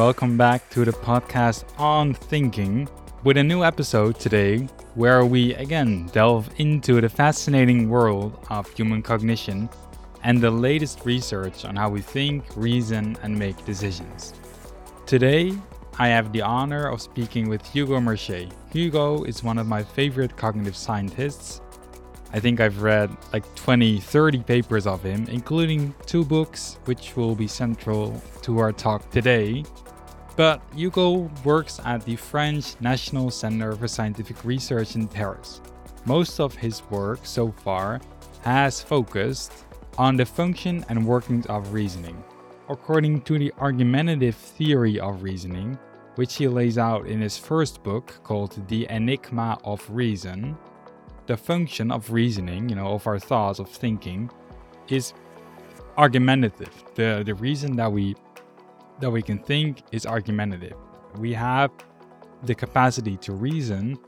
welcome back to the podcast On Thinking with a new episode today where we again delve into the fascinating world of human cognition and the latest research on how we think, reason, and make decisions. Today, I have the honor of speaking with Hugo Mercier. Hugo is one of my favorite cognitive scientists. I think I've read like 20, 30 papers of him, including two books, which will be central to our talk today. But Hugo works at the French National Center for Scientific Research in Paris. Most of his work so far has focused on the function and workings of reasoning. According to the argumentative theory of reasoning, which he lays out in his first book called The Enigma of Reason, the function of reasoning, you know, of our thoughts, of thinking, is argumentative. The the reason that we that we can think is argumentative. We have the capacity to reason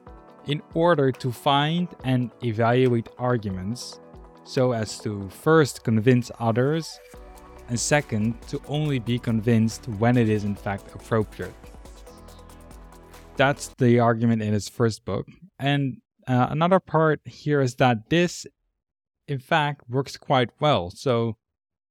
in order to find and evaluate arguments so as to first convince others, and second, to only be convinced when it is in fact appropriate. That's the argument in his first book. And uh, another part here is that this, in fact, works quite well. So,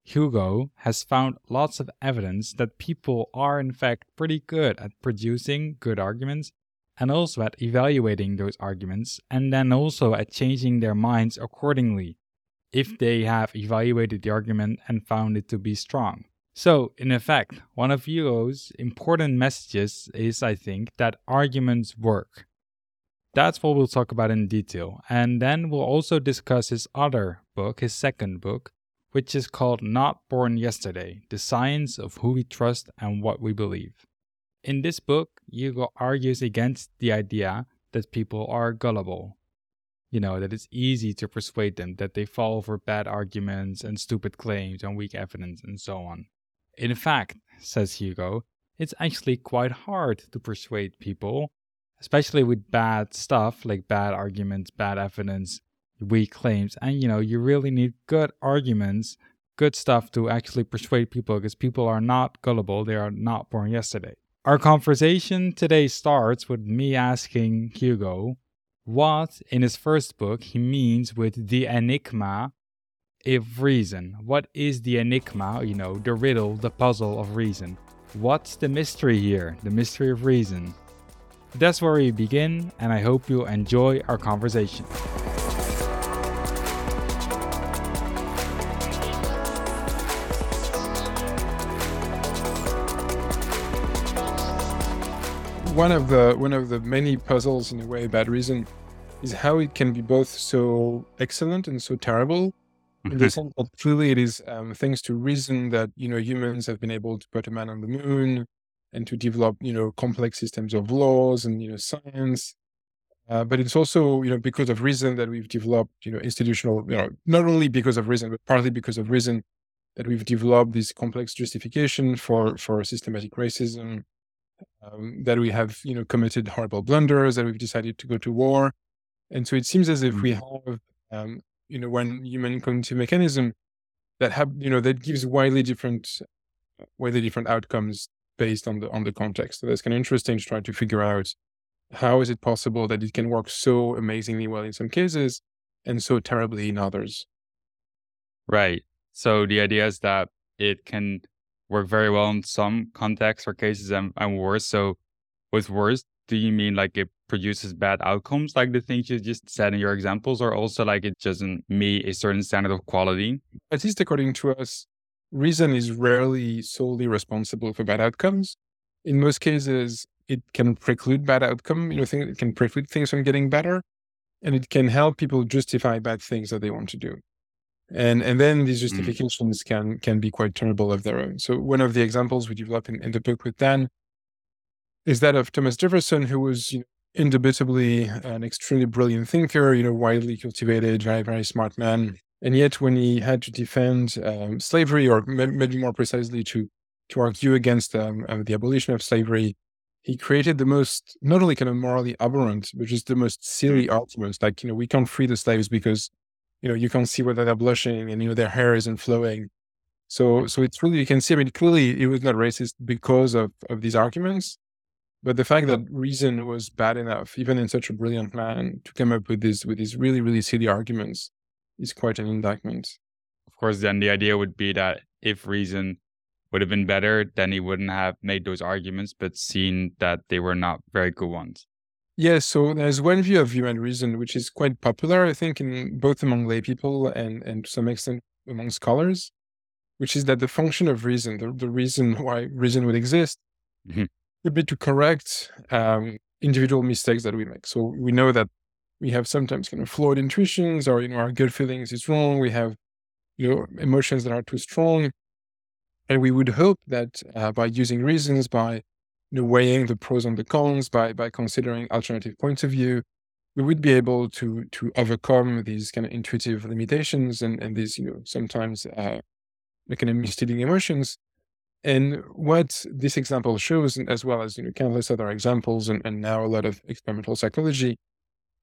Hugo has found lots of evidence that people are, in fact, pretty good at producing good arguments and also at evaluating those arguments, and then also at changing their minds accordingly if they have evaluated the argument and found it to be strong. So, in effect, one of Hugo's important messages is, I think, that arguments work. That's what we'll talk about in detail. And then we'll also discuss his other book, his second book, which is called Not Born Yesterday The Science of Who We Trust and What We Believe. In this book, Hugo argues against the idea that people are gullible, you know, that it's easy to persuade them, that they fall for bad arguments and stupid claims and weak evidence and so on. In fact, says Hugo, it's actually quite hard to persuade people, especially with bad stuff like bad arguments, bad evidence, weak claims. And you know, you really need good arguments, good stuff to actually persuade people because people are not gullible, they are not born yesterday. Our conversation today starts with me asking Hugo what in his first book he means with the enigma of reason. What is the enigma, you know, the riddle, the puzzle of reason? What's the mystery here, the mystery of reason? That's where we begin, and I hope you'll enjoy our conversation. One of the one of the many puzzles in a way about reason is how it can be both so excellent and so terrible. In the sense that clearly it is um, thanks to reason that you know humans have been able to put a man on the moon and to develop you know complex systems of laws and you know science. Uh, but it's also you know because of reason that we've developed you know institutional you know not only because of reason but partly because of reason that we've developed this complex justification for for systematic racism um, that we have you know committed horrible blunders that we've decided to go to war. And so it seems as if we mm-hmm. have um, you know one human cognitive mechanism that have you know that gives widely different widely different outcomes based on the on the context. So that's kind of interesting to try to figure out how is it possible that it can work so amazingly well in some cases and so terribly in others. Right. So the idea is that it can work very well in some contexts or cases and, and worse. So with worse, do you mean like it produces bad outcomes like the things you just said in your examples or also like it doesn't meet a certain standard of quality? At least according to us, reason is rarely solely responsible for bad outcomes. In most cases, it can preclude bad outcome, you know, it can preclude things from getting better and it can help people justify bad things that they want to do and and then these mm. justifications mm. can can be quite terrible of their own. So one of the examples we develop in, in the book with Dan is that of Thomas Jefferson, who was you know, indubitably an extremely brilliant thinker, you know, widely cultivated, very very smart man, and yet when he had to defend um, slavery, or maybe more precisely to to argue against um, uh, the abolition of slavery, he created the most not only kind of morally aberrant, but just the most silly mm. arguments. Like you know, we can't free the slaves because you know, you can't see whether they're blushing and, you know, their hair isn't flowing. So, so it's really you can see. I mean, clearly it was not racist because of of these arguments, but the fact that reason was bad enough, even in such a brilliant man, to come up with this with these really really silly arguments, is quite an indictment. Of course, then the idea would be that if reason would have been better, then he wouldn't have made those arguments, but seen that they were not very good ones. Yes, so there's one view of human reason which is quite popular, I think, in both among lay people and, and to some extent among scholars, which is that the function of reason, the, the reason why reason would exist, mm-hmm. would be to correct um, individual mistakes that we make. So we know that we have sometimes kind of flawed intuitions, or you know, our gut feelings is wrong. We have you know emotions that are too strong, and we would hope that uh, by using reasons, by weighing the pros and the cons, by by considering alternative points of view, we would be able to to overcome these kind of intuitive limitations and and these you know sometimes uh, kind of misleading emotions. And what this example shows, as well as you know countless other examples, and, and now a lot of experimental psychology,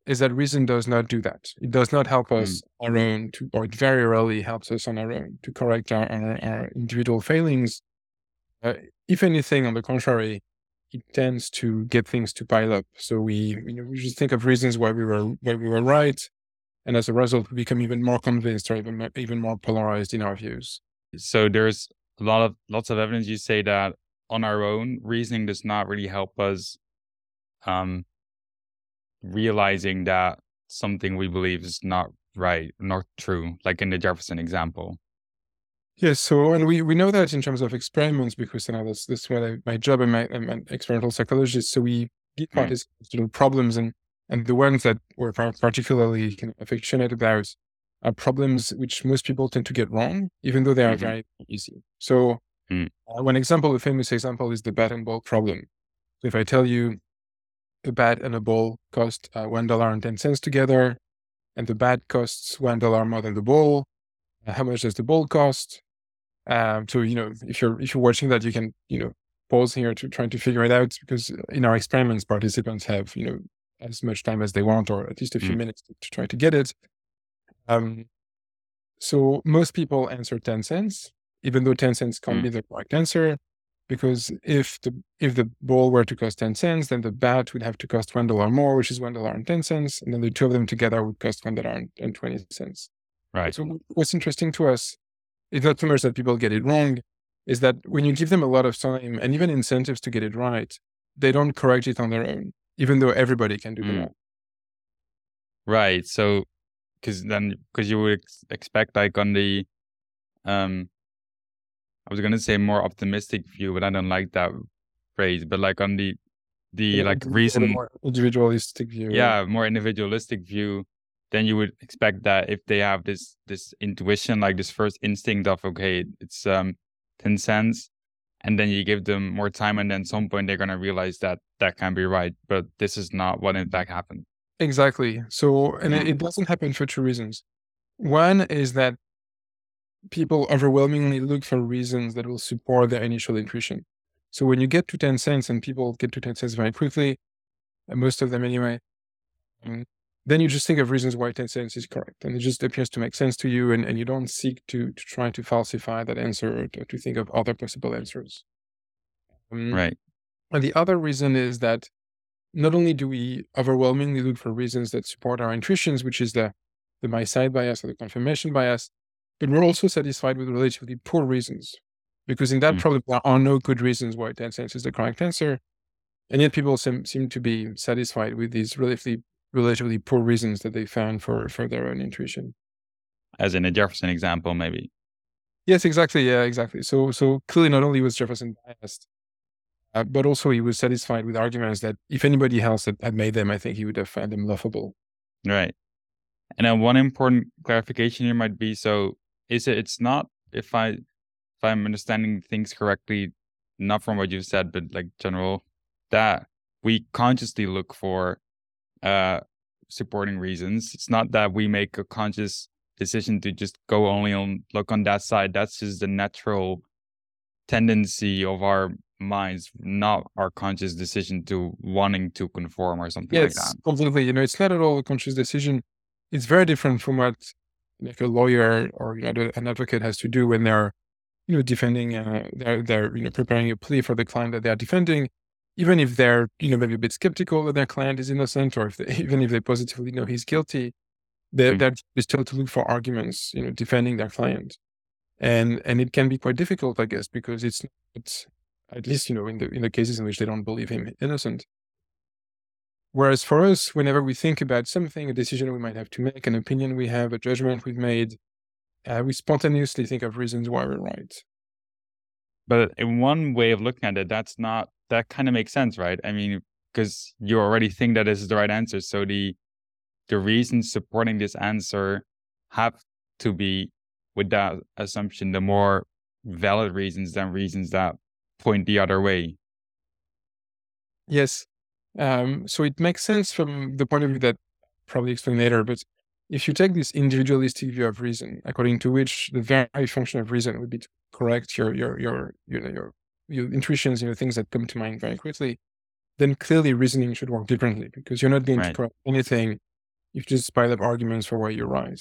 is that reason does not do that. It does not help us mm. our own to, or it very rarely helps us on our own to correct our, our, our individual failings. Uh, if anything, on the contrary, it tends to get things to pile up. So we, you know, we just think of reasons why we were why we were right, and as a result, we become even more convinced or even even more polarized in our views. So there's a lot of lots of evidence. You say that on our own, reasoning does not really help us um, realizing that something we believe is not right, not true, like in the Jefferson example. Yes, so and we, we know that in terms of experiments because you know that's that's what I, my job. I'm, I'm an experimental psychologist, so we give participants mm. problems, and and the ones that we're particularly kind of affectionate about are problems which most people tend to get wrong, even though they are mm-hmm. very easy. So mm. uh, one example, a famous example, is the bat and ball problem. So if I tell you a bat and a ball cost uh, one dollar and ten cents together, and the bat costs one dollar more than the ball. Uh, how much does the ball cost? Um, so you know, if you're if you're watching that, you can you know pause here to try to figure it out because in our experiments, participants have you know as much time as they want, or at least a few mm. minutes to, to, try to get it. Um, so most people answer ten cents, even though ten cents can't mm. be the correct answer because if the if the ball were to cost 10 cents then the bat would have to cost one dollar more which is one dollar and 10 cents and then the two of them together would cost one dollar and 20 cents right so what's interesting to us is not so much that people get it wrong is that when you give them a lot of time and even incentives to get it right they don't correct it on their own even though everybody can do mm. that right so because then because you would ex- expect like on the um I was gonna say more optimistic view, but I don't like that phrase. But like on the the yeah, like reason more individualistic view. Yeah, more individualistic view. Then you would expect that if they have this this intuition, like this first instinct of okay, it's um ten cents, and then you give them more time, and then some point they're gonna realize that that can be right. But this is not what in fact happened. Exactly. So, and it, it doesn't happen for two reasons. One is that people overwhelmingly look for reasons that will support their initial intuition. So when you get to 10 cents and people get to 10 cents very quickly, most of them anyway, um, then you just think of reasons why 10 cents is correct. And it just appears to make sense to you. And, and you don't seek to, to try to falsify that answer or to, to think of other possible answers. Um, right. And the other reason is that not only do we overwhelmingly look for reasons that support our intuitions, which is the, the my side bias or the confirmation bias, but we're also satisfied with relatively poor reasons. Because in that mm. problem, there are no good reasons why 10 cents is the correct answer. And yet people seem, seem to be satisfied with these relatively relatively poor reasons that they found for, for their own intuition. As in a Jefferson example, maybe. Yes, exactly. Yeah, exactly. So so clearly not only was Jefferson biased, uh, but also he was satisfied with arguments that if anybody else had, had made them, I think he would have found them laughable. Right. And then one important clarification here might be so is it it's not if i if i'm understanding things correctly not from what you've said but like general that we consciously look for uh supporting reasons. It's not that we make a conscious decision to just go only on look on that side. That's just the natural tendency of our minds not our conscious decision to wanting to conform or something yes, like that. completely. You know it's not at all a conscious decision. It's very different from what like a lawyer or you know, an advocate has to do when they're you know, defending, uh, they're, they're, you know, preparing a plea for the client that they're defending, even if they're, you know, maybe a bit skeptical that their client is innocent, or if they, even if they positively know he's guilty, they're, mm. they're still to look for arguments, you know, defending their client. And, and it can be quite difficult, I guess, because it's, not, at least, you know, in the, in the cases in which they don't believe him innocent. Whereas for us, whenever we think about something, a decision we might have to make, an opinion we have, a judgment we've made, uh, we spontaneously think of reasons why we're right. But in one way of looking at it, that's not, that kind of makes sense, right? I mean, because you already think that this is the right answer. So the, the reasons supporting this answer have to be, with that assumption, the more valid reasons than reasons that point the other way. Yes. Um, so it makes sense from the point of view that probably explain later, but if you take this individualistic view of reason, according to which the very function of reason would be to correct your your your you know your your intuitions, you know things that come to mind very quickly, then clearly reasoning should work differently because you're not going right. to correct anything if you just pile up arguments for why you're right.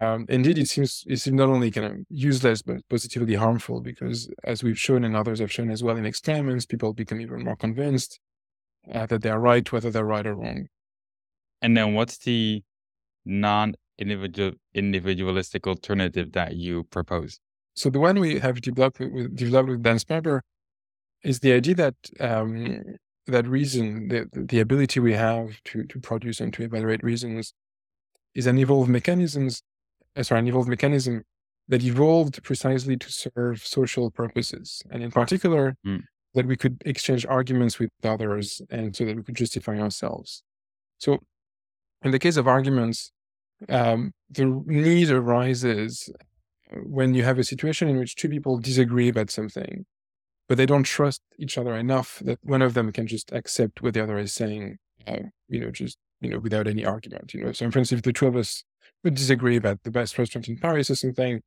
Um, indeed, it seems it seems not only kind of useless but positively harmful because, as we've shown and others have shown as well in experiments, people become even more convinced uh, that they're right, whether they're right or wrong. And then, what's the non-individual individualistic alternative that you propose? So the one we have developed with, developed with Dan Sperber is the idea that um, that reason, the, the ability we have to to produce and to evaluate reasons, is an evolved mechanisms, uh, sorry, an evolved mechanism that evolved precisely to serve social purposes, and in particular, mm. that we could exchange arguments with others, and so that we could justify ourselves. So in the case of arguments, um, the need arises when you have a situation in which two people disagree about something, but they don't trust each other enough that one of them can just accept what the other is saying, you know, just you know, without any argument. You know, so for instance, if the two of us would disagree about the best restaurant in Paris or something,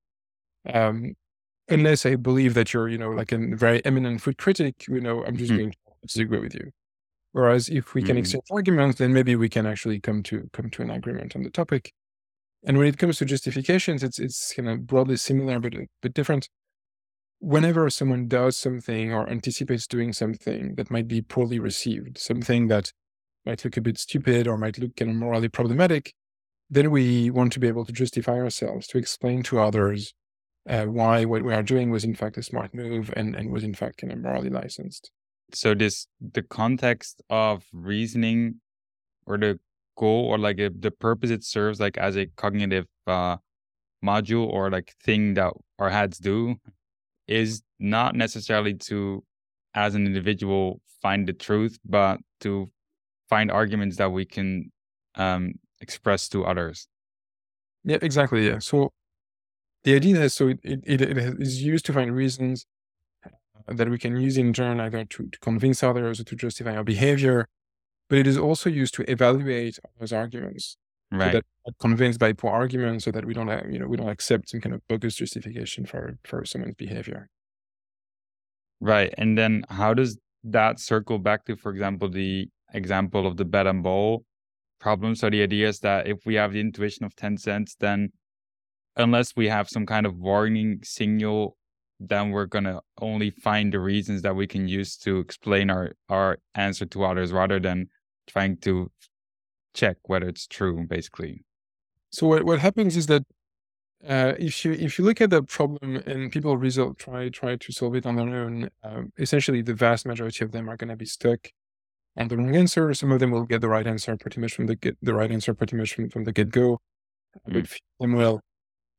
um, unless I believe that you're, you know, like a very eminent food critic, you know, I'm just mm. going to disagree with you. Whereas if we can mm-hmm. exchange arguments, then maybe we can actually come to come to an agreement on the topic. And when it comes to justifications, it's it's kind of broadly similar but a bit different. Whenever someone does something or anticipates doing something that might be poorly received, something that might look a bit stupid or might look kind of morally problematic, then we want to be able to justify ourselves, to explain to others uh, why what we are doing was in fact a smart move and, and was in fact kind of morally licensed so this the context of reasoning or the goal or like a, the purpose it serves like as a cognitive uh module or like thing that our heads do is not necessarily to as an individual find the truth but to find arguments that we can um express to others. Yeah exactly yeah. So the idea is so it, it, it is used to find reasons that we can use in turn either to, to convince others or to justify our behavior, but it is also used to evaluate those arguments. Right. So that convinced by poor arguments so that we don't have, you know, we don't accept some kind of bogus justification for, for someone's behavior. Right. And then how does that circle back to, for example, the example of the bat and ball problem? So the idea is that if we have the intuition of 10 cents, then unless we have some kind of warning signal then we're going to only find the reasons that we can use to explain our our answer to others rather than trying to check whether it's true basically so what, what happens is that uh, if you if you look at the problem and people result try try to solve it on their own, um, essentially the vast majority of them are going to be stuck on the wrong answer. Some of them will get the right answer pretty much from the get the right answer pretty much from, from the get go, mm. but few them will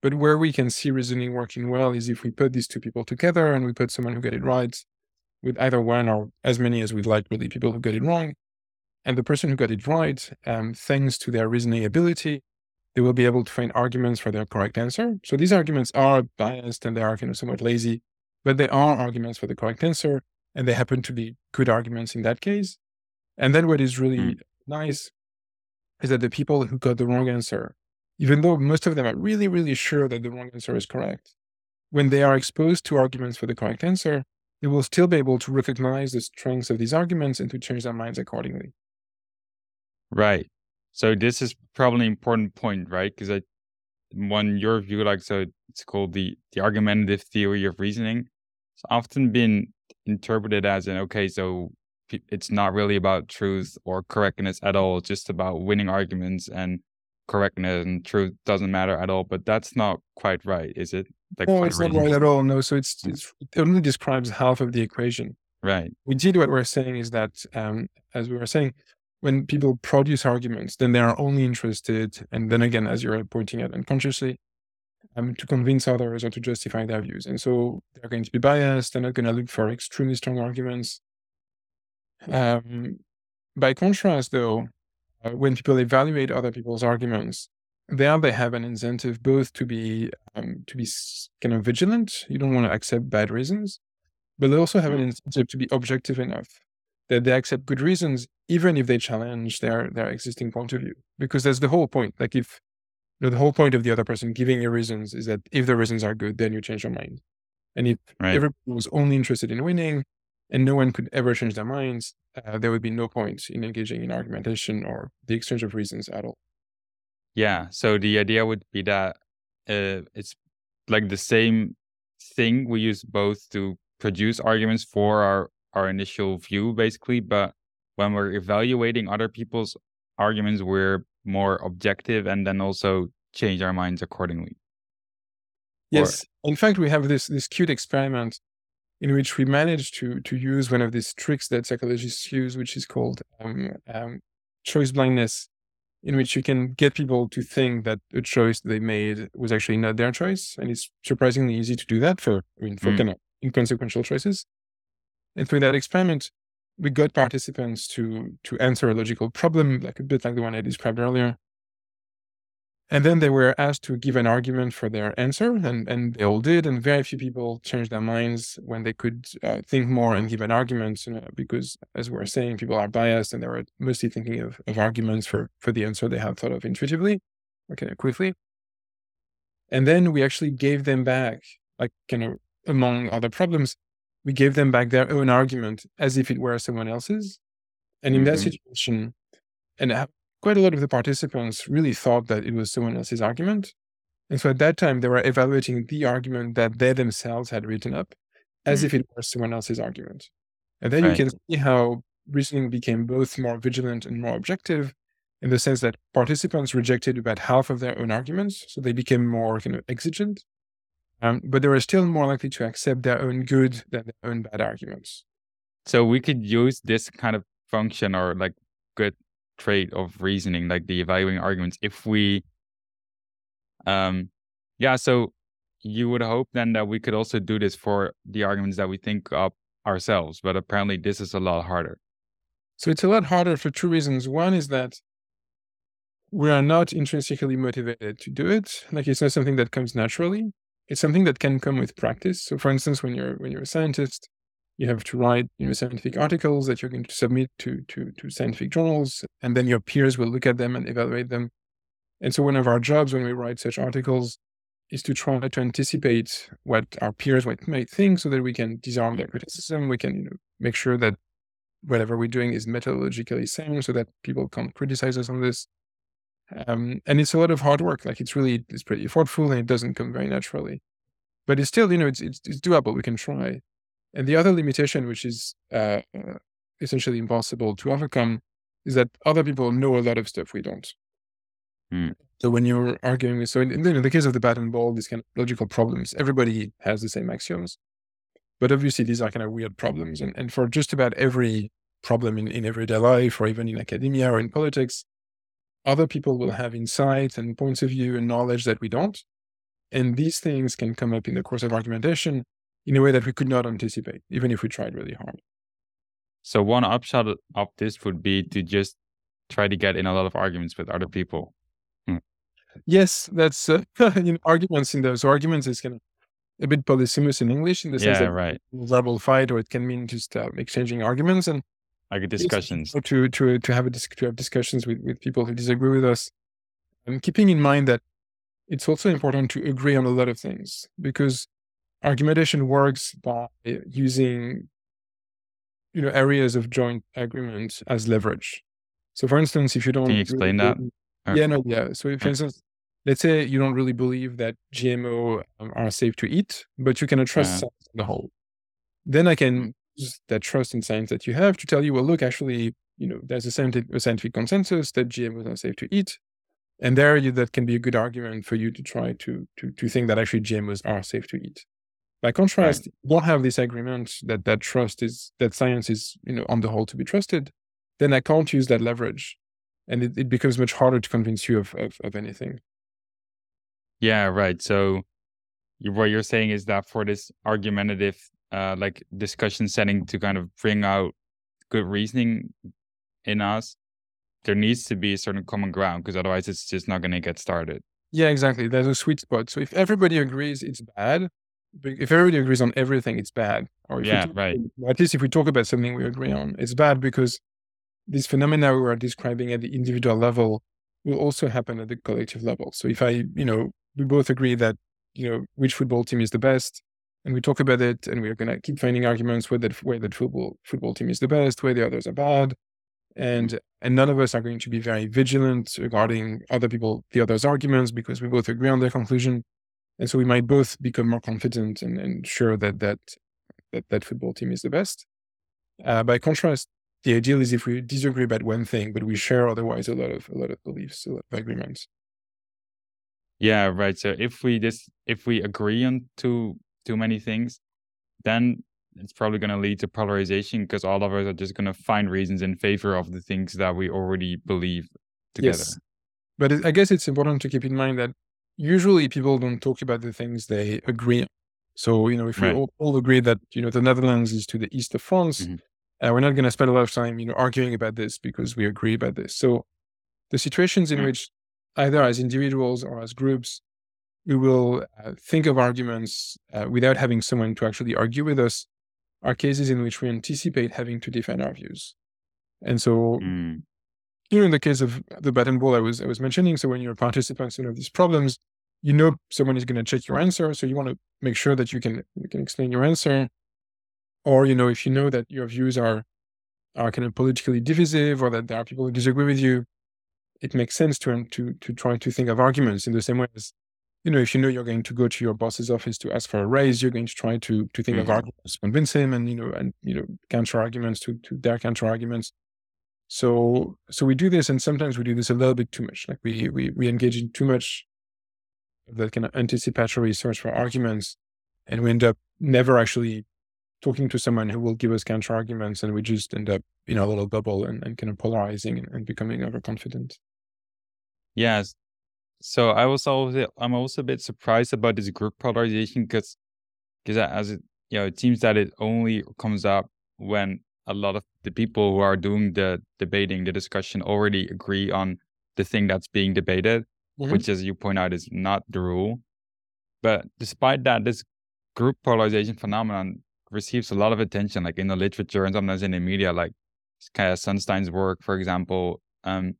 but where we can see reasoning working well is if we put these two people together and we put someone who got it right with either one or as many as we'd like, really, people who got it wrong. And the person who got it right, um, thanks to their reasoning ability, they will be able to find arguments for their correct answer. So these arguments are biased and they are you know, somewhat lazy, but they are arguments for the correct answer. And they happen to be good arguments in that case. And then what is really mm. nice is that the people who got the wrong answer even though most of them are really, really sure that the wrong answer is correct. When they are exposed to arguments for the correct answer, they will still be able to recognize the strengths of these arguments and to change their minds accordingly. Right. So this is probably an important point, right? Because I, one your view, like so, it's called the the argumentative theory of reasoning. It's often been interpreted as an okay, so it's not really about truth or correctness at all. Just about winning arguments and correctness and truth doesn't matter at all. But that's not quite right, is it? Like no, it's not right at all. No, so it's, it's it only describes half of the equation. Right. Indeed, what we're saying is that, um, as we were saying, when people produce arguments, then they are only interested, and then again, as you're pointing out unconsciously, um, to convince others or to justify their views. And so they're going to be biased. They're not going to look for extremely strong arguments. Um, by contrast, though, when people evaluate other people's arguments, there they have an incentive both to be um, to be kind of vigilant. You don't want to accept bad reasons, but they also have an mm-hmm. incentive to be objective enough that they accept good reasons, even if they challenge their their existing point of view. Because that's the whole point. Like if you know, the whole point of the other person giving you reasons is that if the reasons are good, then you change your mind. And if right. everyone was only interested in winning, and no one could ever change their minds, uh, there would be no point in engaging in argumentation or the exchange of reasons at all. Yeah. So the idea would be that uh, it's like the same thing. We use both to produce arguments for our, our initial view, basically. But when we're evaluating other people's arguments, we're more objective and then also change our minds accordingly. Yes. Or, in fact, we have this this cute experiment in which we managed to to use one of these tricks that psychologists use, which is called um, um, choice blindness, in which you can get people to think that a choice they made was actually not their choice, and it's surprisingly easy to do that for I mean for mm. kind of inconsequential choices. And through that experiment, we got participants to to answer a logical problem, like a bit like the one I described earlier, and then they were asked to give an argument for their answer, and, and they all did. And very few people changed their minds when they could uh, think more and give an argument, you know, because, as we were saying, people are biased and they were mostly thinking of, of arguments for, for the answer they had thought of intuitively, okay, quickly. And then we actually gave them back, like, you know, among other problems, we gave them back their own argument as if it were someone else's. And in mm-hmm. that situation, and quite a lot of the participants really thought that it was someone else's argument. And so at that time, they were evaluating the argument that they themselves had written up as mm-hmm. if it was someone else's argument. And then right. you can see how reasoning became both more vigilant and more objective in the sense that participants rejected about half of their own arguments. So they became more kind of exigent. Um, but they were still more likely to accept their own good than their own bad arguments. So we could use this kind of function or like good trait of reasoning, like the evaluating arguments, if we, um, yeah, so you would hope then that we could also do this for the arguments that we think up ourselves, but apparently this is a lot harder. So it's a lot harder for two reasons. One is that we are not intrinsically motivated to do it. Like it's not something that comes naturally. It's something that can come with practice. So for instance, when you're when you're a scientist, you have to write you know, scientific articles that you're going to submit to, to, to scientific journals, and then your peers will look at them and evaluate them. And so one of our jobs when we write such articles is to try to anticipate what our peers might think so that we can disarm their criticism. We can you know, make sure that whatever we're doing is methodologically sound so that people can't criticize us on this. Um, and it's a lot of hard work. Like it's really, it's pretty thoughtful and it doesn't come very naturally. But it's still, you know, it's, it's, it's doable. We can try. And the other limitation, which is uh, essentially impossible to overcome, is that other people know a lot of stuff we don't. Mm. So when you're arguing with, so in, in, the case of the bat and ball, these kind of logical problems, everybody has the same axioms. But obviously, these are kind of weird problems. And, and for just about every problem in, in everyday life, or even in academia or in politics, other people will have insight and points of view and knowledge that we don't. And these things can come up in the course of argumentation in a way that we could not anticipate, even if we tried really hard. So one upshot of this would be to just try to get in a lot of arguments with other people. Hmm. Yes, that's uh, you know, arguments in those arguments is kind of a bit polysemous in English in the sense yeah, that right. verbal fight, or it can mean just uh, exchanging arguments and like discussions to to to have a to have discussions with with people who disagree with us, and keeping in mind that it's also important to agree on a lot of things because argumentation works by using you know areas of joint agreement as leverage so for instance if you don't can you explain that yeah no yeah so for instance let's say you don't really believe that GMO um, are safe to eat, but you cannot trust Yeah. science on the whole. Then I can use that trust in science that you have to tell you, well, look, actually, you know, there's a scientific, a scientific consensus that GMOs are safe to eat. And there you, that can be a good argument for you to try to, to, to think that actually GMOs are safe to eat. By contrast, you don't have this agreement that that trust is, that science is, you know, on the whole to be trusted, then I can't use that leverage. And it, it becomes much harder to convince you of, of, of anything. Yeah, right. So you, what you're saying is that for this argumentative, uh, like discussion setting to kind of bring out good reasoning in us, there needs to be a certain common ground because otherwise it's just not going to get started. Yeah, exactly. There's a sweet spot. So if everybody agrees, it's bad. If everybody agrees on everything, it's bad. Or Yeah, talk- right. At least if we talk about something we agree on, it's bad because these phenomena we are describing at the individual level will also happen at the collective level. So if I, you know, we both agree that, you know, which football team is the best, and we talk about it, and we're gonna keep finding arguments where that where that football football team is the best, where the others are bad, and mm-hmm. and none of us are going to be very vigilant regarding other people, the others' arguments, because we both agree on their conclusion, and so we might both become more confident and, and sure that that that that football team is the best. Uh, by contrast, the ideal is if we disagree about one thing, but we share otherwise a lot of a lot of beliefs, a lot of agreements. Yeah, right. So if we just if we agree on too too many things, then it's probably going to lead to polarization because all of us are just going to find reasons in favor of the things that we already believe together. Yes. But I guess it's important to keep in mind that usually people don't talk about the things they agree on. So, you know, if we all, all agree that, you know, the Netherlands is to the east of France, Mhm. uh, we're not going to spend a lot of time, you know, arguing about this because we agree about this. So the situations in Mm. which either as individuals or as groups, we will uh, think of arguments uh, without having someone to actually argue with us are cases in which we anticipate having to defend our views. And so Mm, know, in the case of the and ball I was I was mentioning, so when you're a participant in of these problems, you know someone is going to check your answer, so you want to make sure that you can you can explain your answer, or you know if you know that your views are are kind of politically divisive or that there are people who disagree with you, it makes sense to to to try to think of arguments in the same way as you know if you know you're going to go to your boss's office to ask for a raise, you're going to try to to think of Mhm. arguments to convince him and you know and you know counter arguments to to their counter arguments. So so we do this, and sometimes we do this a little bit too much. Like we we we engage in too much of that kind of anticipatory search for arguments, and we end up never actually talking to someone who will give us counter arguments, and we just end up in a little bubble and, and kind of polarizing and, and becoming overconfident. yes. So I was also I'm also a bit surprised about this group polarization because because uh, as it you know it seems that it only comes up when a lot of the people who are doing the debating the discussion already agree on the thing that's being debated Mhm. which as you point out is not the rule. But despite that this group polarization phenomenon receives a lot of attention like in the literature and sometimes in the media like kind of sunstein's work for example. Um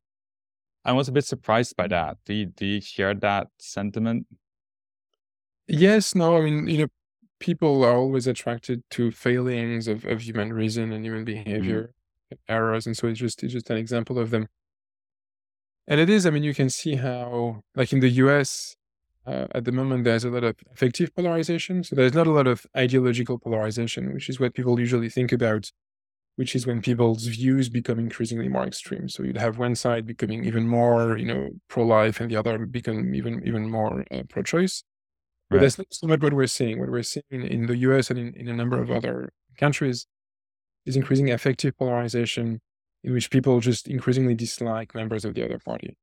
i was a bit surprised by that. Do you, do you share that sentiment? Yes, no, I mean, you know, people are always attracted to failings of, of human reason and human behavior, errors, and so it's just it's just an example of them. And it is, I mean, you can see how, like in the US, uh, at the moment, there's a lot of affective polarization. So there's not a lot of ideological polarization, which is what people usually think about, which is when people's views become increasingly more extreme. So you'd have one side becoming even more, you know, pro-life, and the other become even even more uh, pro-choice. But Right. that's not so much what we're seeing. What we're seeing in, in the US and in, in a number of other countries is increasing affective polarization in which people just increasingly dislike members of the other party.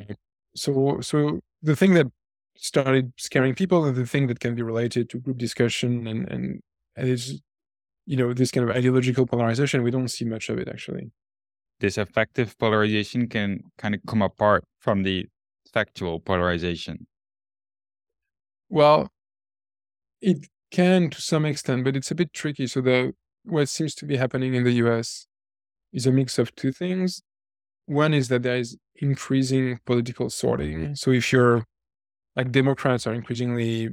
Mm-hmm. So, so the thing that started scaring people and the thing that can be related to group discussion and, and, and is, you know, this kind of ideological polarization, we don't see much of it actually. this affective polarization can kind of come apart from the factual polarization Well, it can to some extent, but it's a bit tricky. So the what seems to be happening in the US is a mix of two things. One is that there is increasing political sorting. So if you're like Democrats are increasingly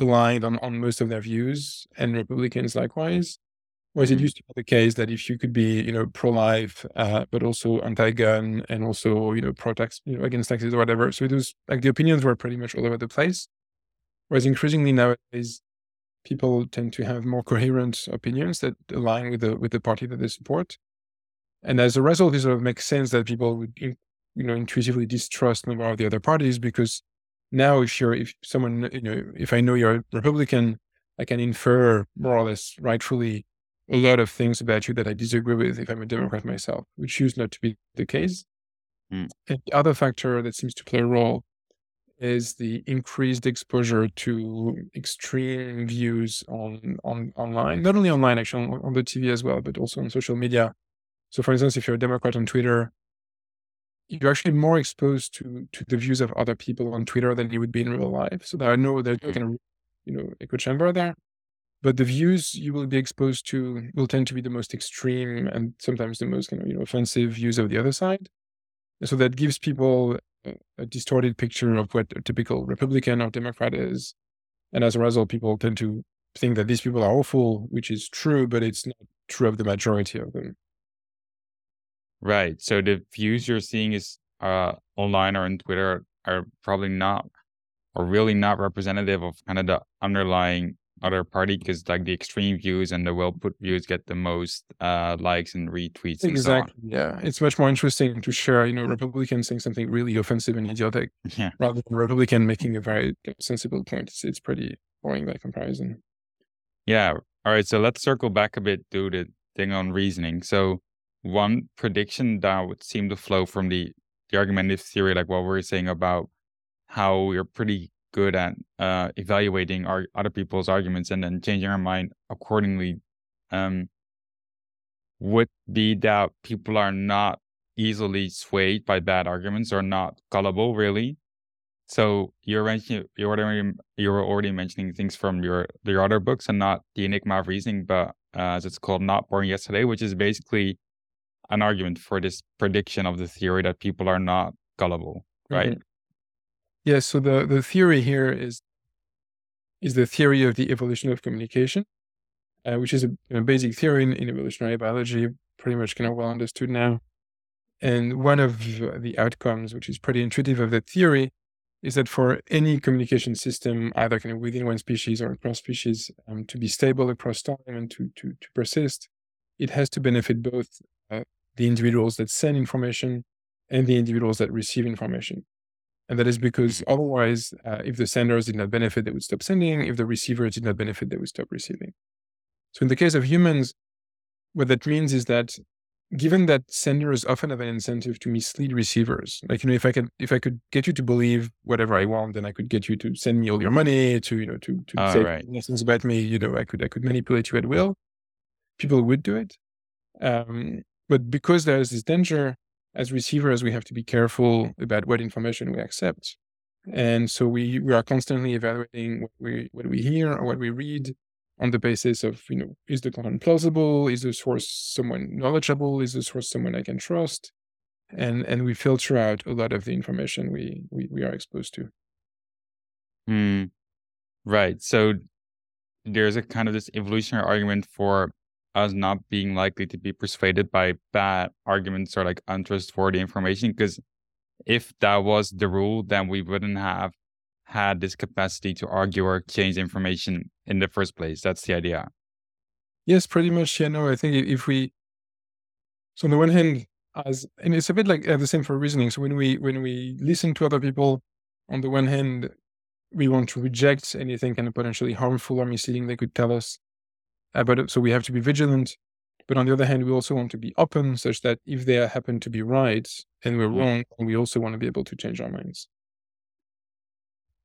aligned on, on most of their views, and Republicans likewise. Whereas it used to be the case that if you could be, you know, pro-life, uh, but also anti-gun and also, you know, pro-tax, you know, against taxes or whatever. So it was like the opinions were pretty much all over the place. Whereas increasingly nowadays, people tend to have more coherent opinions that align with the with the party that they support. And as a result, it sort of makes sense that people would, you know, intuitively distrust more of the other parties because now if you're if someone, you know, if I know you're a Republican, I can infer more or less rightfully a lot of things about you that I disagree with if I'm a Democrat myself, which used not to be the case. Mm. And the other factor that seems to play a role is the increased exposure to extreme views on, on online, not only online, actually on, on the TV as well, but also on social media. So, for instance, if you're a Democrat on Twitter, you're actually more exposed to to the views of other people on Twitter than you would be in real life. So I know that you hmm. can, you know, echo chamber there but the views you will be exposed to will tend to be the most extreme and sometimes the most you know, offensive views of the other side. so that gives people a, distorted picture of what a typical Republican or Democrat is. And as a result, people tend to think that these people are awful, which is true, but it's not true of the majority of them. Right. So the views you're seeing is uh, online or on Twitter are probably not or really not representative of kind of the underlying other party because like the extreme views and the well put views get the most uh, likes and retweets. Exactly. And so yeah, it's much more interesting to share, you know, Republicans saying something really offensive and idiotic, yeah. rather than Republican making a very sensible point. It's, it's pretty boring by comparison. Yeah. All right. So let's circle back a bit to the thing on reasoning. So one prediction that would seem to flow from the the argumentative theory, like what we are saying about how we're pretty good at uh, evaluating our other people's arguments and then changing our mind accordingly um, would be that people are not easily swayed by bad arguments or not gullible really so you're mentioning you're already you're already mentioning things from your your other books and not the enigma of reasoning but uh, as it's called not born yesterday which is basically an argument for this prediction of the theory that people are not gullible right mm-hmm. Yes. So the, the theory here is is the theory of the evolution of communication, uh, which is a, a basic theory in, in, evolutionary biology, pretty much kind of well understood now. And one of the outcomes, which is pretty intuitive of that theory, is that for any communication system, either kind of within one species or across species, um, to be stable across time and to, to, to persist, it has to benefit both uh, the individuals that send information and the individuals that receive information. And that is because mm-hmm. otherwise, uh, if the senders did not benefit, they would stop sending. If the receivers did not benefit, they would stop receiving. So in the case of humans, what that means is that given that senders often have an incentive to mislead receivers, like you know, if I could if I could get you to believe whatever I want, then I could get you to send me all your money, to you know, to to say right. about me. You know, I could I could manipulate you at will. People would do it. Um, but because there is this danger, as receivers, we have to be careful about what information we accept. And so we, we are constantly evaluating what we, what we hear or what we read on the basis of, you know, is the content plausible? Is the source someone knowledgeable? Is the source someone I can trust? And, and we filter out a lot of the information we, we, we are exposed to. Hmm. right. So there's a kind of this evolutionary argument for us not being likely to be persuaded by bad arguments or like untrustworthy information. Because if that was the rule, then we wouldn't have had this capacity to argue or change information in the first place. That's the idea. Yes, pretty much. Yeah, no, I think if we, so on the one hand, as and it's a bit like uh, the same for reasoning. So when we when we listen to other people, on the one hand, we want to reject anything kind of potentially harmful or misleading they could tell us. Uh, but so we have to be vigilant. But on the other hand, we also want to be open such that if they happen to be right and we're mm-hmm. wrong, we also want to be able to change our minds.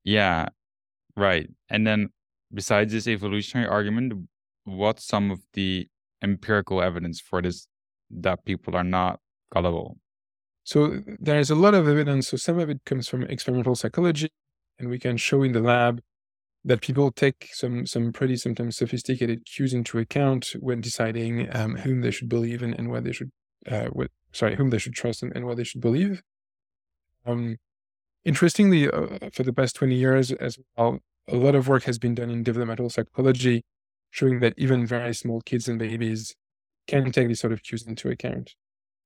Yeah, right. And then besides this evolutionary argument, what's some of the empirical evidence for this that people are not gullible? So there is a lot of evidence. So some of it comes from experimental psychology, and we can show in the lab that people take some some pretty sometimes sophisticated cues into account when deciding um, whom they should believe and, and what they should uh, what sorry whom they should trust and, and what they should believe. Um, interestingly, uh, for the past twenty years as well, a lot of work has been done in developmental psychology showing that even very small kids and babies can take these sort of cues into account.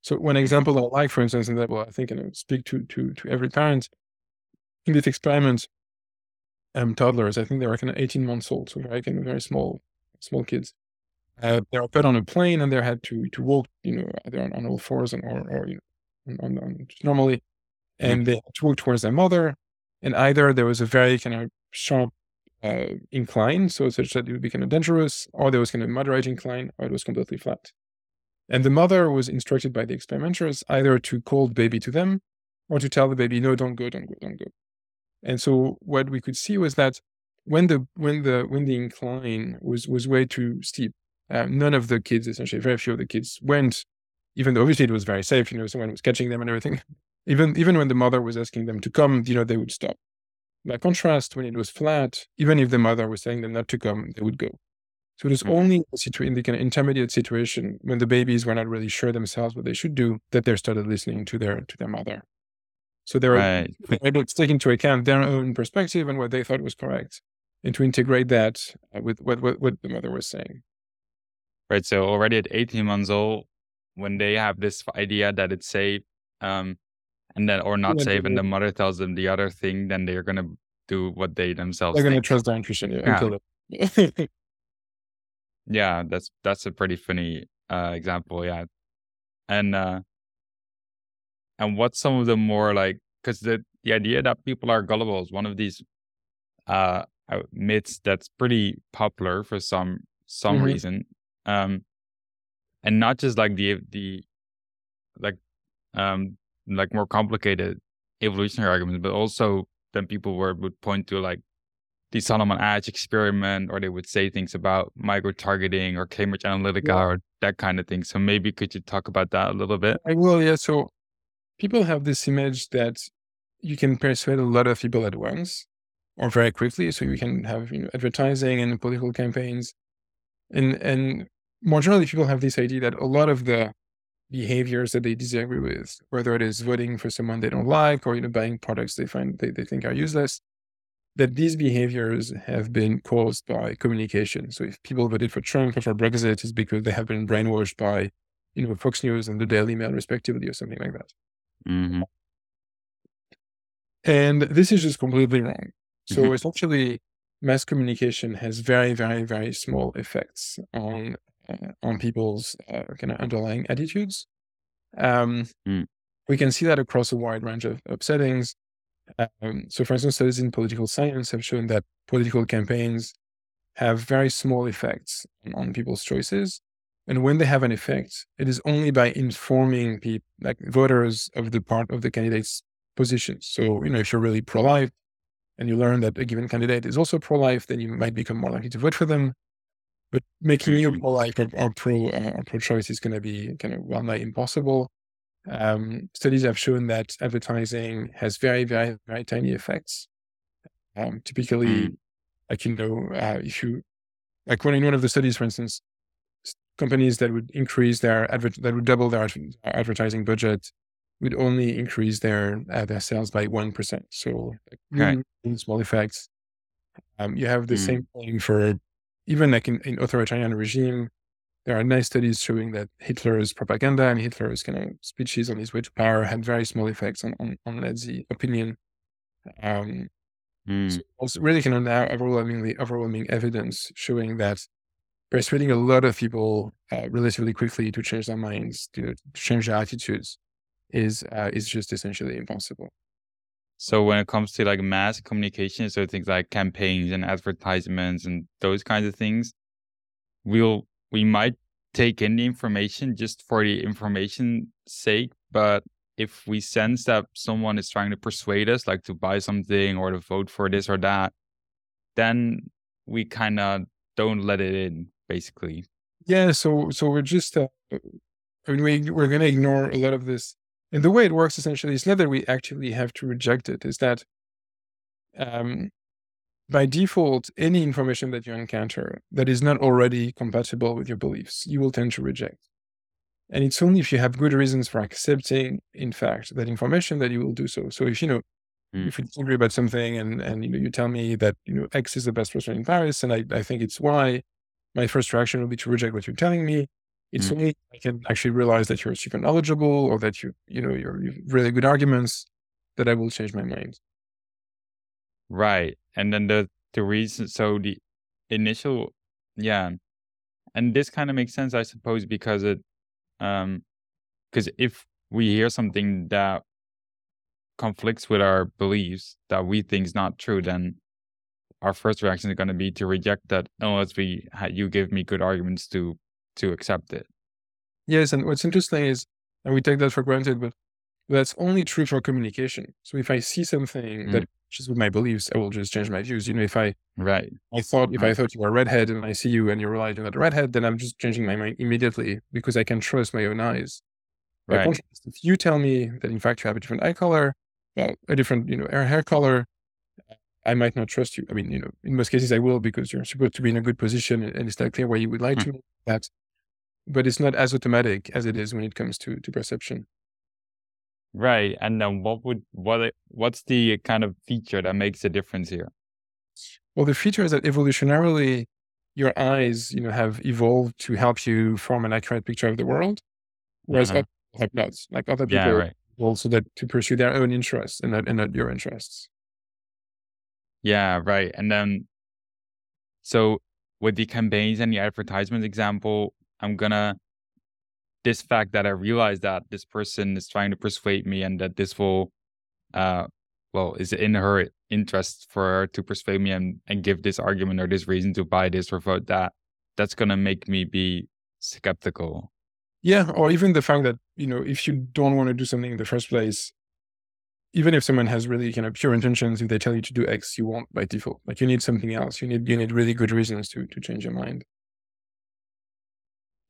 So one example I like, for instance, and that will I think you know, speak to to to every parent in this experiment, um, toddlers, I think they were kind of 18 months old, so very kind of very small small kids. Uh, they were put on a plane and they had to to walk, you know, either on, on all fours and, or or you know, on, on, on normally, and they had to walk towards their mother, and either there was a very kind of sharp uh, incline, so such that it would be kind of dangerous, or there was kind of a moderate incline, or it was completely flat. And the mother was instructed by the experimenters either to call the baby to them or to tell the baby, no, don't go, don't go, don't go. And so what we could see was that when the when the when the incline was was way too steep, uh, none of the kids, essentially, very few of the kids went, even though obviously it was very safe, you know, someone was catching them and everything. Even even when the mother was asking them to come, you know, they would stop. By contrast, when it was flat, even if the mother was telling them not to come, they would go. So it was mm-hmm. only in the kind of intermediate situation when the babies were not really sure themselves what they should do that they started listening to their to their mother. So they were right. able to take into account their own perspective and what they thought was correct, and to integrate that uh, with what, what, what the mother was saying. Right. So already at 18 months old, when they have this idea that it's safe, um, and then or not safe, and the mother tells them the other thing, then they're gonna do what they themselves. They're gonna trust their intuition yeah, yeah. yeah, that's that's a pretty funny uh, example. Yeah, and uh, and what's some of the more like because the the idea that people are gullible is one of these uh, uh myths that's pretty popular for some some mm-hmm. reason um and not just like the the like um like more complicated evolutionary arguments but also then people were would point to like the Solomon Asch experiment, or they would say things about micro targeting or Cambridge Analytica yeah. or that kind of thing. So maybe could you talk about that a little bit? I will, yeah. So people have this image that you can persuade a lot of people at once or very quickly. So you can have you know, advertising and political campaigns. And and more generally, people have this idea that a lot of the behaviors that they disagree with, whether it is voting for someone they don't like or you know buying products they find they, they think are useless, that these behaviors have been caused by communication. So if people voted for Trump or for Brexit, it's because they have been brainwashed by, you know, Fox News and the Daily Mail, respectively, or something like that. Mm-hmm. And this is just completely wrong. So mm-hmm. essentially, mass communication has very, very, very small effects on uh, on people's uh, kind of underlying attitudes. Um, mm. We can see that across a wide range of, of settings. Um, so, for instance, studies in political science have shown that political campaigns have very small effects on people's choices. And when they have an effect, it is only by informing people, like voters, of the part of the candidate's positions. So, you know, if you're really pro life and you learn that a given candidate is also pro life, then you might become more likely to vote for them. But making you pro life or, or pro uh, pro choice is going to be kind of well nigh impossible. Um, studies have shown that advertising has very, very, very tiny effects. Um, typically, mm. like you know, uh, if you like when in one of the studies, for instance, companies that would increase their adver- that would double their advertising budget would only increase their uh, their sales by one percent. So like, really, really small effects. Um, you have the mm. same thing for even like in, in authoritarian regime there are nice studies showing that Hitler's propaganda and Hitler's kind of speeches on his way to power had very small effects on, on, on Nazi opinion. Um, mm. so it's really kind of now overwhelmingly overwhelming evidence showing that persuading a lot of people uh, relatively quickly to change their minds, to, change their attitudes, is uh, is just essentially impossible. So when it comes to like mass communication, so things like campaigns and advertisements and those kinds of things, we'll we might take in the information just for the information sake, but if we sense that someone is trying to persuade us, like to buy something or to vote for this or that, then we kind of don't let it in, basically. Yeah. So, so we're just, uh, I mean, we we're gonna ignore a lot of this, and the way it works essentially is not that we actually have to reject it. Is that, um, by default, any information that you encounter that is not already compatible with your beliefs, you will tend to reject. And it's only if you have good reasons for accepting, in fact, that information that you will do so. So if you know, mm. if you disagree about something and and you know you tell me that you know X is the best restaurant in Paris and I, I think it's Y, my first reaction will be to reject what you're telling me. It's Mm. only I can actually realize that you're super knowledgeable or that you you know you're you've really good arguments that I will change my mind. Right. And then the the reason so the initial yeah. And this kind of makes sense, I suppose, because it um because if we hear something that conflicts with our beliefs that we think is not true, then our first reaction is going to be to reject that oh, unless we ha- you give me good arguments to to accept it. Yes, and what's interesting is, and we take that for granted, but that's only true for communication. So if I see something mm. that matches with my beliefs, I will just change my views. You know, if I Right. I thought if I thought you were a redhead and I see you and you realize you're not a redhead, then I'm just changing my mind immediately because I can trust my own eyes. Right. contrast, if you tell me that in fact you have a different eye color, well, a different you know hair hair color, I might not trust you. I mean, you know, in most cases I will because you're supposed to be in a good position and it's not clear why you would lie Hmm. to me. That, but it's not as automatic as it is when it comes to to perception. Right. And then what would what what's the kind of feature that makes a difference here? Well, the feature is that evolutionarily, your eyes, you know, have evolved to help you form an accurate picture of the world, whereas Uh-huh. other have not. Like other Yeah, people right. also that to pursue their own interests and not and not your interests. Yeah, right. And then, so with the campaigns and the advertisement example, I'm gonna, this fact that I realize that this person is trying to persuade me and that this will, uh, well, is in her interest for her to persuade me and, and give this argument or this reason to buy this or vote that, that's gonna make me be skeptical. Yeah, or even the fact that you know if you don't want to do something in the first place, even if someone has really kind of pure intentions, if they tell you to do X, you won't by default. Like you need something else. You need you need really good reasons to to change your mind.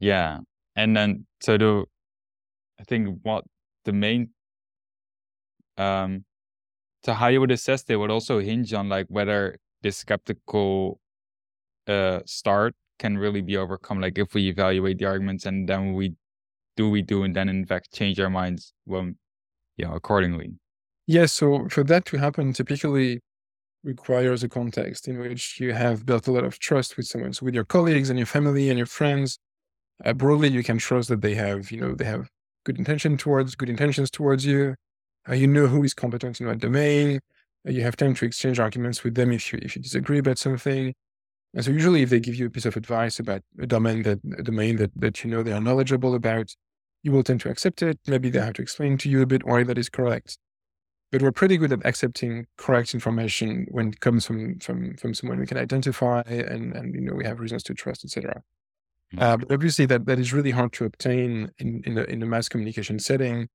Yeah. And then, so the, I think what the main, um, so how you would assess it would also hinge on like whether this skeptical, uh, start can really be overcome. Like if we evaluate the arguments and then we do we do and then in fact change our minds when, know, accordingly. Yes, so for that to happen, typically requires a context in which you have built a lot of trust with someone. So with your colleagues and your family and your friends, uh, broadly, you can trust that they have, you know, they have good intention towards good intentions towards you. Uh, you know who is competent in what domain. Uh, you have time to exchange arguments with them if you if you disagree about something. And so usually, if they give you a piece of advice about a domain that a domain that that you know they are knowledgeable about, you will tend to accept it. Maybe they have to explain to you a bit why that is correct but we're pretty good at accepting correct information when it comes from from from someone we can identify and and you know we have reasons to trust etc uh, but obviously that that is really hard to obtain in in a, in a mass communication setting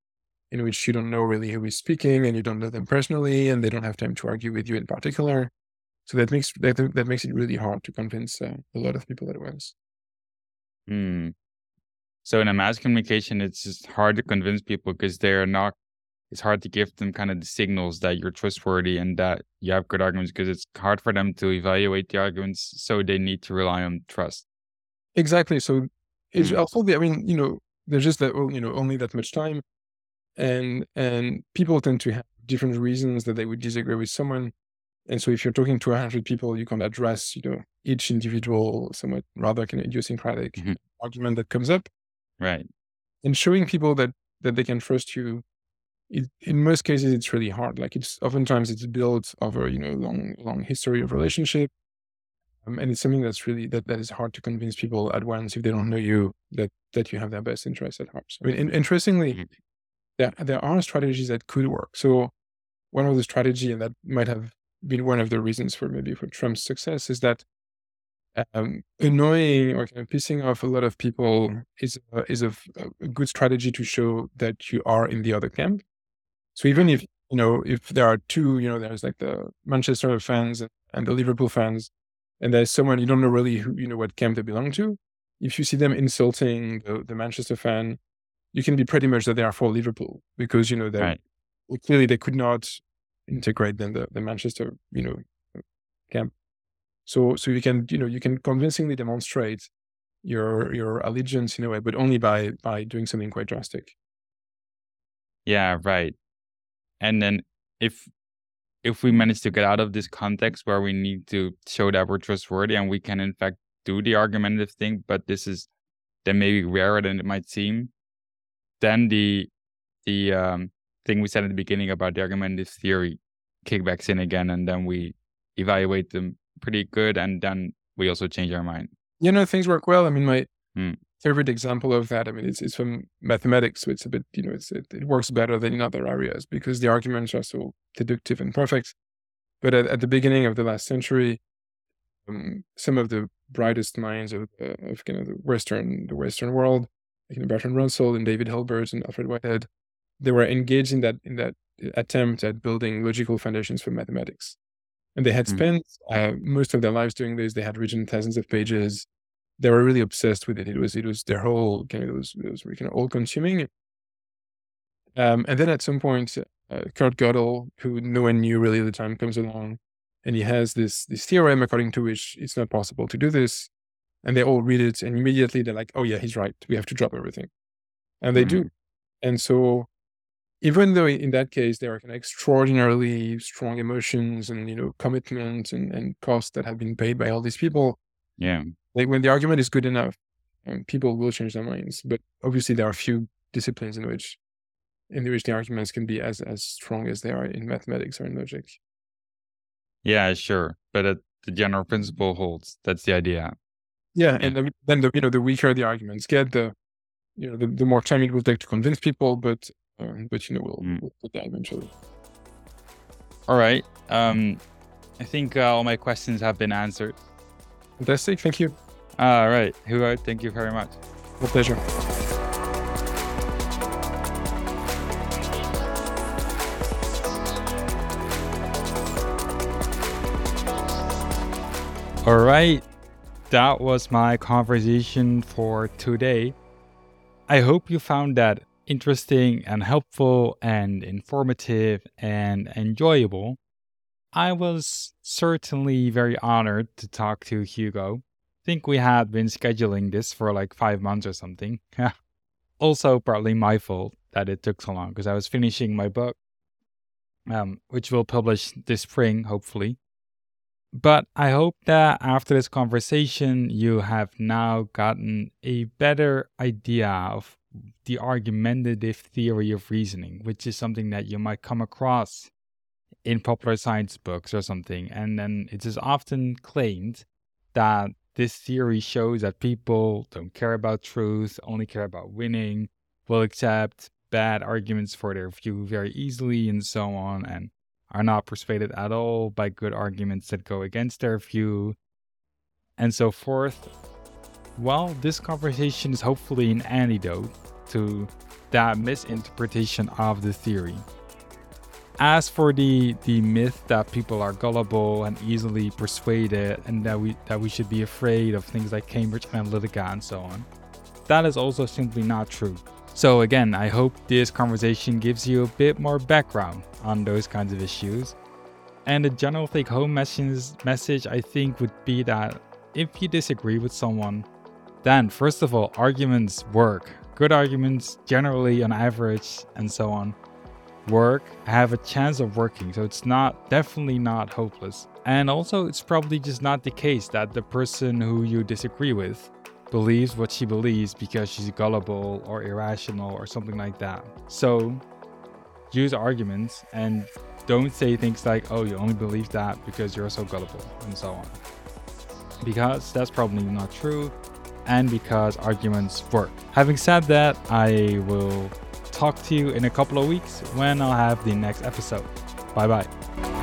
in which you don't know really who is speaking and you don't know them personally and they don't have time to argue with you in particular so that makes that, that makes it really hard to convince uh, a lot of people at once Hmm. So in a mass communication, it's just hard to convince people because they're not. It's hard to give them kind of the signals that you're trustworthy and that you have good arguments because it's hard for them to evaluate the arguments. So they need to rely on trust. Exactly. So it's Mm. also the, I mean, you know, there's just that, well, you know, only that much time. And, and people tend to have different reasons that they would disagree with someone. And so if you're talking to a hundred people, you can address, you know, each individual somewhat rather kind of idiosyncratic Mhm. argument that comes up Right. and showing people that, that they can trust you. It, in most cases, it's really hard. Like it's oftentimes it's built over, you know, long, long history of relationship. Um, and it's something that's really that, that is hard to convince people at once if they don't know you that that you have their best interests at heart. I mean, in, interestingly, Mhm. there there are strategies that could work. So one of the strategy, and that might have been one of the reasons for maybe for Trump's success, is that um, annoying or kind of pissing off a lot of people is uh, is a, a good strategy to show that you are in the other camp. So even if you know if there are two, you know, there's like the Manchester fans and, the Liverpool fans, and there's someone you don't know really who you know what camp they belong to. If you see them insulting the, the Manchester fan, you can be pretty much that they are for Liverpool because you know that Right. well, clearly they could not integrate then the, the Manchester you know camp. So so you can you know you can convincingly demonstrate your your allegiance in a way, but only by by doing something quite drastic. Yeah. Right. And then if if we manage to get out of this context where we need to show that we're trustworthy and we can in fact do the argumentative thing, but this is then maybe rarer than it might seem. Then the the um, thing we said at the beginning about the argumentative theory kickbacks in again, and then we evaluate them pretty good, and then we also change our mind. You know, things work well. I mean, my Hmm. Favorite example of that, I mean, it's, it's from mathematics, so it's a bit, you know, it's, it, it works better than in other areas because the arguments are so deductive and perfect. But at, at the beginning of the last century, um, some of the brightest minds of, uh, of kind of the Western, the Western world, like you know, Bertrand Russell and David Hilbert and Alfred Whitehead, they were engaged in that in that attempt at building logical foundations for mathematics. And they had Mm. spent uh, most of their lives doing this. They had written thousands of pages. They were really obsessed with it. It was it was their whole kind of it was it was really kind of all consuming. Um, and then at some point, uh, Kurt Gödel, who no one knew really at the time, comes along, and he has this this theorem according to which it's not possible to do this. And they all read it, and immediately they're like, "Oh yeah, he's right. We have to drop everything," and they Mhm. do. And so, even though in that case there are kind of extraordinarily strong emotions and you know commitment and, and costs that have been paid by all these people, Yeah. Like when the argument is good enough, um, people will change their minds. But obviously, there are a few disciplines in which in which the arguments can be as as strong as they are in mathematics or in logic. Yeah, sure. But uh, the general principle holds. That's the idea. Yeah, Yeah. and then- then the you know the weaker the arguments get, the you know the, the more time it will take to convince people. But um, but you know we'll, Mm. we'll get there eventually. All right. Um, I think uh, all my questions have been answered. Fantastic. Thank you. All right. Hugo, thank you very much. My pleasure. All right. That was my conversation for today. I hope you found that interesting and helpful and informative and enjoyable. I was certainly very honored to talk to Hugo. Think we had been scheduling this for like five months or something. also, partly my fault that it took so long because I was finishing my book, um, which will publish this spring, hopefully. But I hope that after this conversation, you have now gotten a better idea of the argumentative theory of reasoning, which is something that you might come across in popular science books or something. And then it is often claimed that this theory shows that people don't care about truth, only care about winning, will accept bad arguments for their view very easily, and so on, and are not persuaded at all by good arguments that go against their view, and so forth. Well, this conversation is hopefully an antidote to that misinterpretation of the theory. As for the the myth that people are gullible and easily persuaded and that we that we should be afraid of things like Cambridge Analytica and so on, that is also simply not true. So again, I hope this conversation gives you a bit more background on those kinds of issues. And the general take home message message I think would be that if you disagree with someone, then first of all, arguments work. Good arguments generally on average and so on work have a chance of working. So it's not definitely not hopeless. And also it's probably just not the case that the person who you disagree with believes what she believes because she's gullible or irrational or something like that. So use arguments and don't say things like oh you only believe that because you're so gullible and so on. Because that's probably not true and because arguments work. Having said that i will talk to you in a couple of weeks when I'll have the next episode. Bye bye.